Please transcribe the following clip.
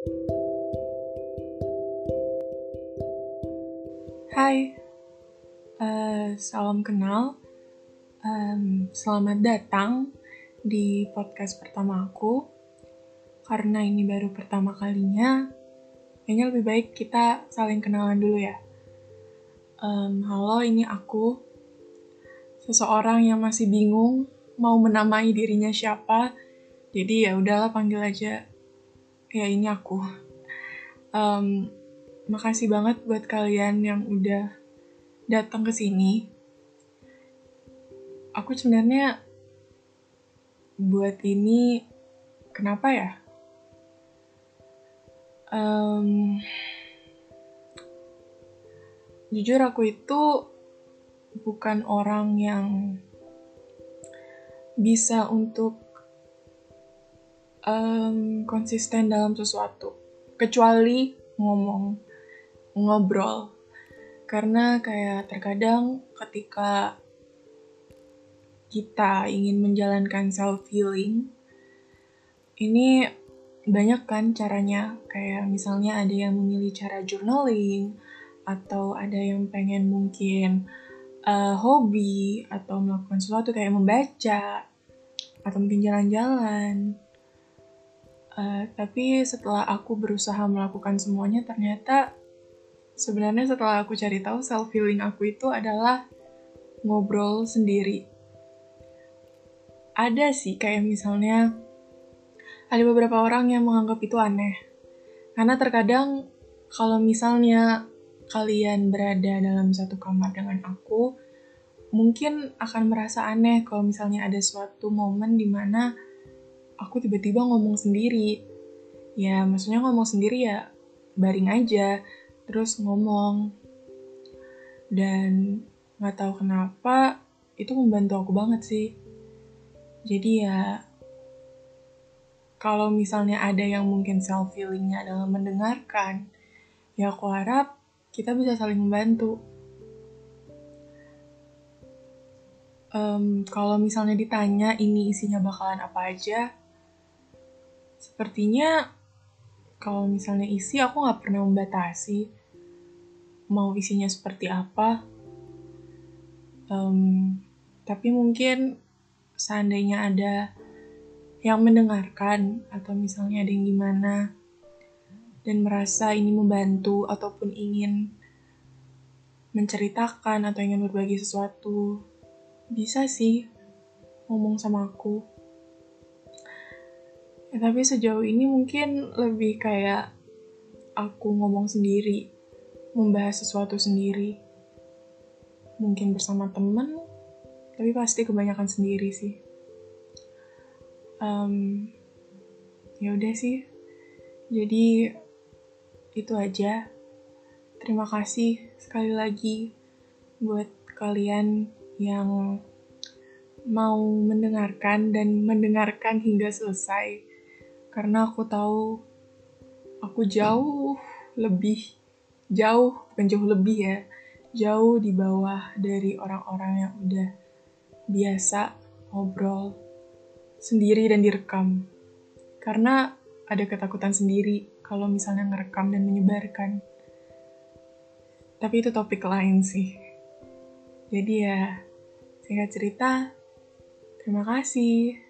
Hai, uh, salam kenal. Um, selamat datang di podcast pertama aku. Karena ini baru pertama kalinya, kayaknya lebih baik kita saling kenalan dulu ya. Um, halo, ini aku, seseorang yang masih bingung mau menamai dirinya siapa. Jadi ya udahlah panggil aja. Ya ini aku. Um, makasih banget buat kalian yang udah datang ke sini. Aku sebenarnya buat ini kenapa ya? Um, jujur aku itu bukan orang yang bisa untuk um, konsisten dalam sesuatu, kecuali ngomong ngobrol. Karena kayak terkadang ketika kita ingin menjalankan self healing ini banyak kan caranya. Kayak misalnya ada yang memilih cara journaling atau ada yang pengen mungkin uh, hobi atau melakukan sesuatu kayak membaca atau mungkin jalan-jalan uh, tapi setelah aku berusaha melakukan semuanya ternyata Sebenarnya setelah aku cari tahu self healing aku itu adalah ngobrol sendiri. Ada sih kayak misalnya ada beberapa orang yang menganggap itu aneh. Karena terkadang kalau misalnya kalian berada dalam satu kamar dengan aku, mungkin akan merasa aneh kalau misalnya ada suatu momen di mana aku tiba-tiba ngomong sendiri. Ya, maksudnya ngomong sendiri ya baring aja terus ngomong. Dan nggak tahu kenapa itu membantu aku banget sih. Jadi ya kalau misalnya ada yang mungkin self feelingnya dalam mendengarkan ya aku harap kita bisa saling membantu. Um, kalau misalnya ditanya ini isinya bakalan apa aja sepertinya kalau misalnya isi aku nggak pernah membatasi mau isinya seperti apa. Um, tapi mungkin seandainya ada yang mendengarkan atau misalnya ada yang gimana dan merasa ini membantu ataupun ingin menceritakan atau ingin berbagi sesuatu, bisa sih ngomong sama aku. Ya, tapi sejauh ini mungkin lebih kayak aku ngomong sendiri membahas sesuatu sendiri. Mungkin bersama temen, tapi pasti kebanyakan sendiri sih. Um, ya udah sih. Jadi itu aja. Terima kasih sekali lagi buat kalian yang mau mendengarkan dan mendengarkan hingga selesai. Karena aku tahu aku jauh lebih jauh bukan jauh lebih ya jauh di bawah dari orang-orang yang udah biasa ngobrol sendiri dan direkam. Karena ada ketakutan sendiri kalau misalnya ngerekam dan menyebarkan. Tapi itu topik lain sih. Jadi ya singkat cerita terima kasih